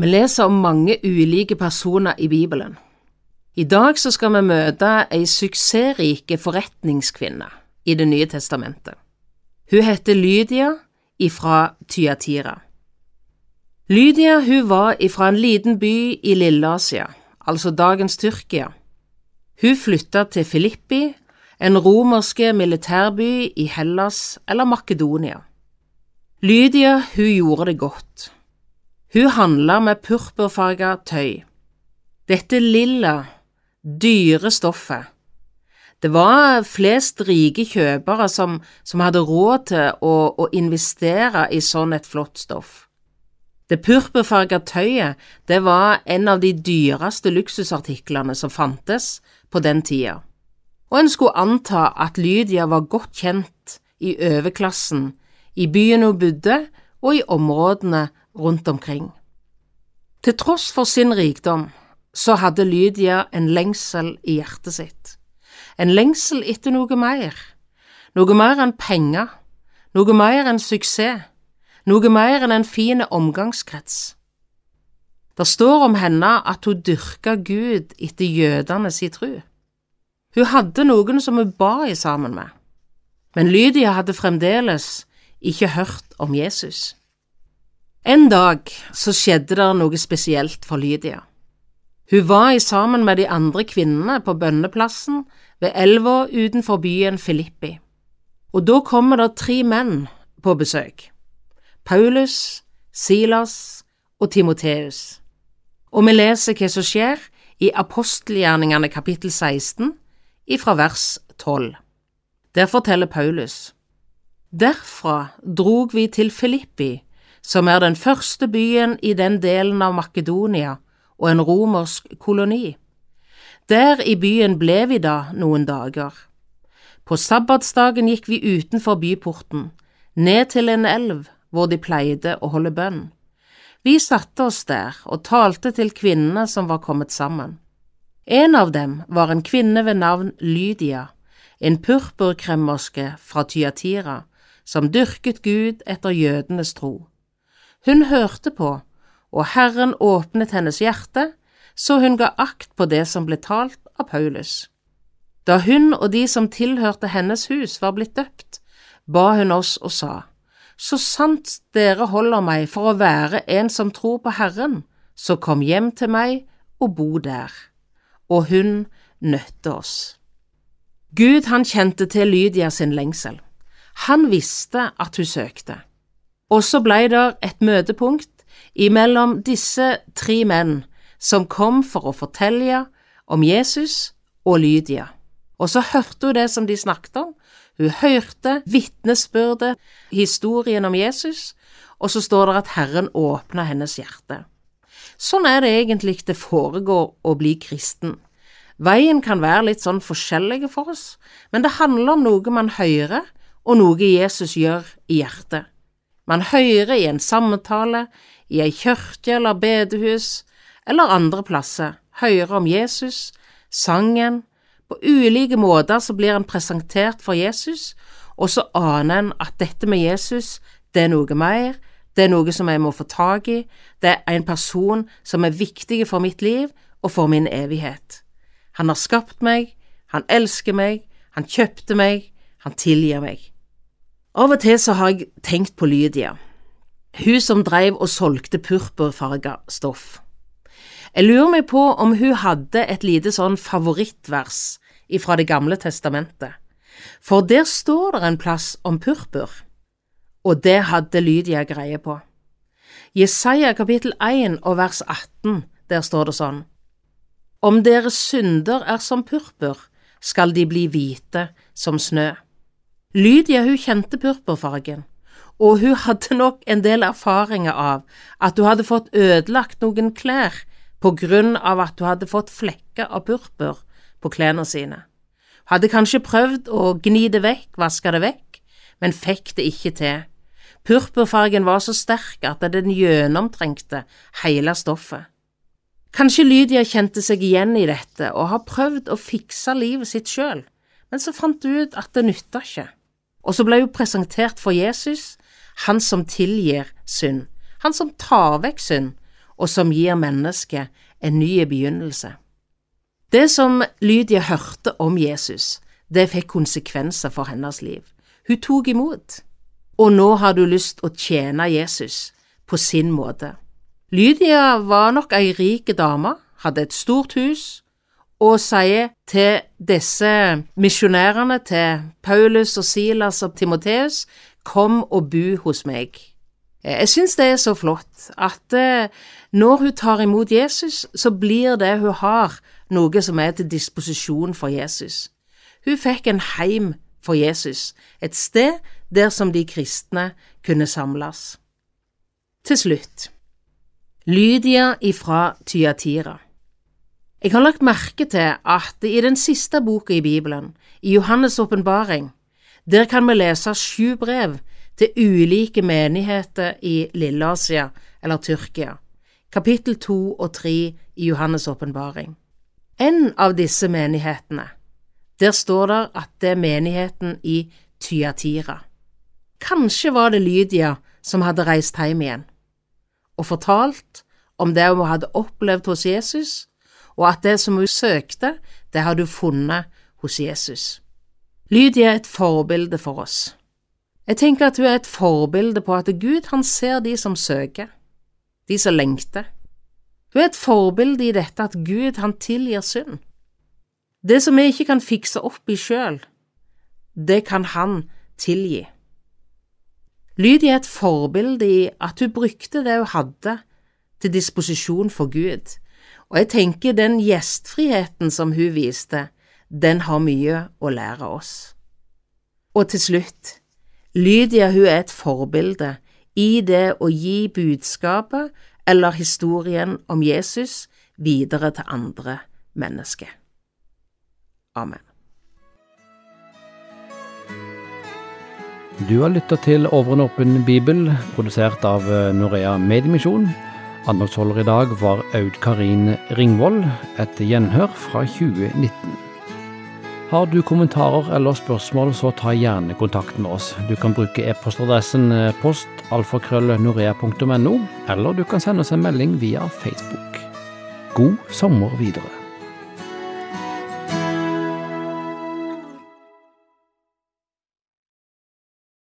Vi leser om mange ulike personer i Bibelen. I dag så skal vi møte ei suksessrike forretningskvinne i Det nye testamentet. Hun heter Lydia ifra Tyatira. Lydia hun var ifra en liten by i Lilleasia, altså dagens Tyrkia. Hun flytta til Filippi, en romerske militærby i Hellas eller Makedonia. Lydia hun gjorde det godt. Hun handla med purpurfarga tøy. Dette lilla, dyre stoffet. Det var flest rike kjøpere som, som hadde råd til å, å, investere i sånn et flott stoff. Det purpurfarga tøyet, det var en av de dyreste luksusartiklene som fantes på den tida, og en skulle anta at Lydia var godt kjent i overklassen, i byen hun bodde og i områdene rundt omkring. Til tross for sin rikdom så hadde Lydia en lengsel i hjertet sitt, en lengsel etter noe mer, noe mer enn penger, noe mer enn suksess, noe mer enn en fin omgangskrets. Det står om henne at hun dyrka Gud etter jødene si tru. Hun hadde noen som hun ba i sammen med, men Lydia hadde fremdeles ikke hørt om Jesus. En dag så skjedde det noe spesielt for Lydia. Hun var i sammen med de andre kvinnene på bønneplassen ved elva utenfor byen Filippi, og da kommer det tre menn på besøk, Paulus, Silas og Timoteus, og vi leser hva som skjer i apostelgjerningene kapittel 16 ifra vers 12. Der forteller Paulus, Derfra drog vi til Filippi, som er den første byen i den delen av Makedonia og en romersk koloni. Der i byen ble vi da noen dager. På sabbatsdagen gikk vi utenfor byporten, ned til en elv hvor de pleide å holde bønn. Vi satte oss der og talte til kvinnene som var kommet sammen. En av dem var en kvinne ved navn Lydia, en purpurkremmerske fra Tyatira, som dyrket Gud etter jødenes tro. Hun hørte på, og Herren åpnet hennes hjerte, så hun ga akt på det som ble talt av Paulus. Da hun og de som tilhørte hennes hus var blitt døpt, ba hun oss og sa, Så sant dere holder meg for å være en som tror på Herren, så kom hjem til meg og bo der. Og hun nøtte oss. Gud han kjente til Lydia sin lengsel. Han visste at hun søkte. Og så blei det et møtepunkt imellom disse tre menn som kom for å fortelle om Jesus og Lydia. Og så hørte hun det som de snakket om, hun hørte vitnesbyrdet, historien om Jesus, og så står det at Herren åpna hennes hjerte. Sånn er det egentlig det foregår å bli kristen. Veien kan være litt sånn forskjellige for oss, men det handler om noe man hører, og noe Jesus gjør i hjertet. Man hører i en samtale, i ei kirke eller bedehus, eller andre plasser, hører om Jesus, sangen, på ulike måter så blir en presentert for Jesus, og så aner en at dette med Jesus, det er noe mer, det er noe som jeg må få tak i, det er en person som er viktig for mitt liv og for min evighet. Han har skapt meg, han elsker meg, han kjøpte meg, han tilgir meg. Av og til så har jeg tenkt på Lydia, hun som dreiv og solgte purpurfarga stoff. Jeg lurer meg på om hun hadde et lite sånn favorittvers ifra Det gamle testamentet, for der står det en plass om purpur, og det hadde Lydia greie på. Jesaja kapittel 1 og vers 18, der står det sånn, Om deres synder er som purpur, skal de bli hvite som snø. Lydia hun kjente purpurfargen, og hun hadde nok en del erfaringer av at hun hadde fått ødelagt noen klær på grunn av at hun hadde fått flekker av purpur på klærne sine. Hun hadde kanskje prøvd å gni det vekk, vaske det vekk, men fikk det ikke til. Purpurfargen var så sterk at den gjennomtrengte hele stoffet. Kanskje Lydia kjente seg igjen i dette og har prøvd å fikse livet sitt sjøl, men så fant hun ut at det nytta ikke. Og så ble hun presentert for Jesus, han som tilgir synd, han som tar vekk synd, og som gir mennesket en ny begynnelse. Det som Lydia hørte om Jesus, det fikk konsekvenser for hennes liv. Hun tok imot, og nå har du lyst å tjene Jesus på sin måte. Lydia var nok ei rik dame, hadde et stort hus, og sier til disse misjonærene, til Paulus og Silas og Timoteus, kom og bu hos meg. Jeg synes det er så flott at eh, når hun tar imot Jesus, så blir det hun har, noe som er til disposisjon for Jesus. Hun fikk en heim for Jesus, et sted der som de kristne kunne samles. Til slutt, Lydia ifra Tyatira. Jeg har lagt merke til at i den siste boka i Bibelen, i Johannes' åpenbaring, der kan vi lese sju brev til ulike menigheter i Lilleasia eller Tyrkia, kapittel to og tre i Johannes' åpenbaring. En av disse menighetene, der står det at det er menigheten i Tyatira. Kanskje var det Lydia som hadde reist hjem igjen, og fortalt om det hun hadde opplevd hos Jesus, og at det som hun søkte, det hadde hun funnet hos Jesus. Lydia er et forbilde for oss. Jeg tenker at hun er et forbilde på at Gud han ser de som søker, de som lengter. Hun er et forbilde i dette at Gud han tilgir synd. Det som vi ikke kan fikse opp i sjøl, det kan han tilgi. Lydia er et forbilde i at hun brukte det hun hadde til disposisjon for Gud, og jeg tenker den gjestfriheten som hun viste, den har mye å lære oss. Og til slutt, Lydia hun er et forbilde i det å gi budskapet eller historien om Jesus videre til andre mennesker. Amen. Du har lytta til Over en åpen bibel, produsert av Norea Mediemisjon. Andagsholder i dag var Aud Karin Ringvold, et gjenhør fra 2019. Har du kommentarer eller spørsmål, så ta gjerne kontakt med oss. Du kan bruke e-postadressen postalfakrøllnorea.no, eller du kan sende oss en melding via Facebook. God sommer videre.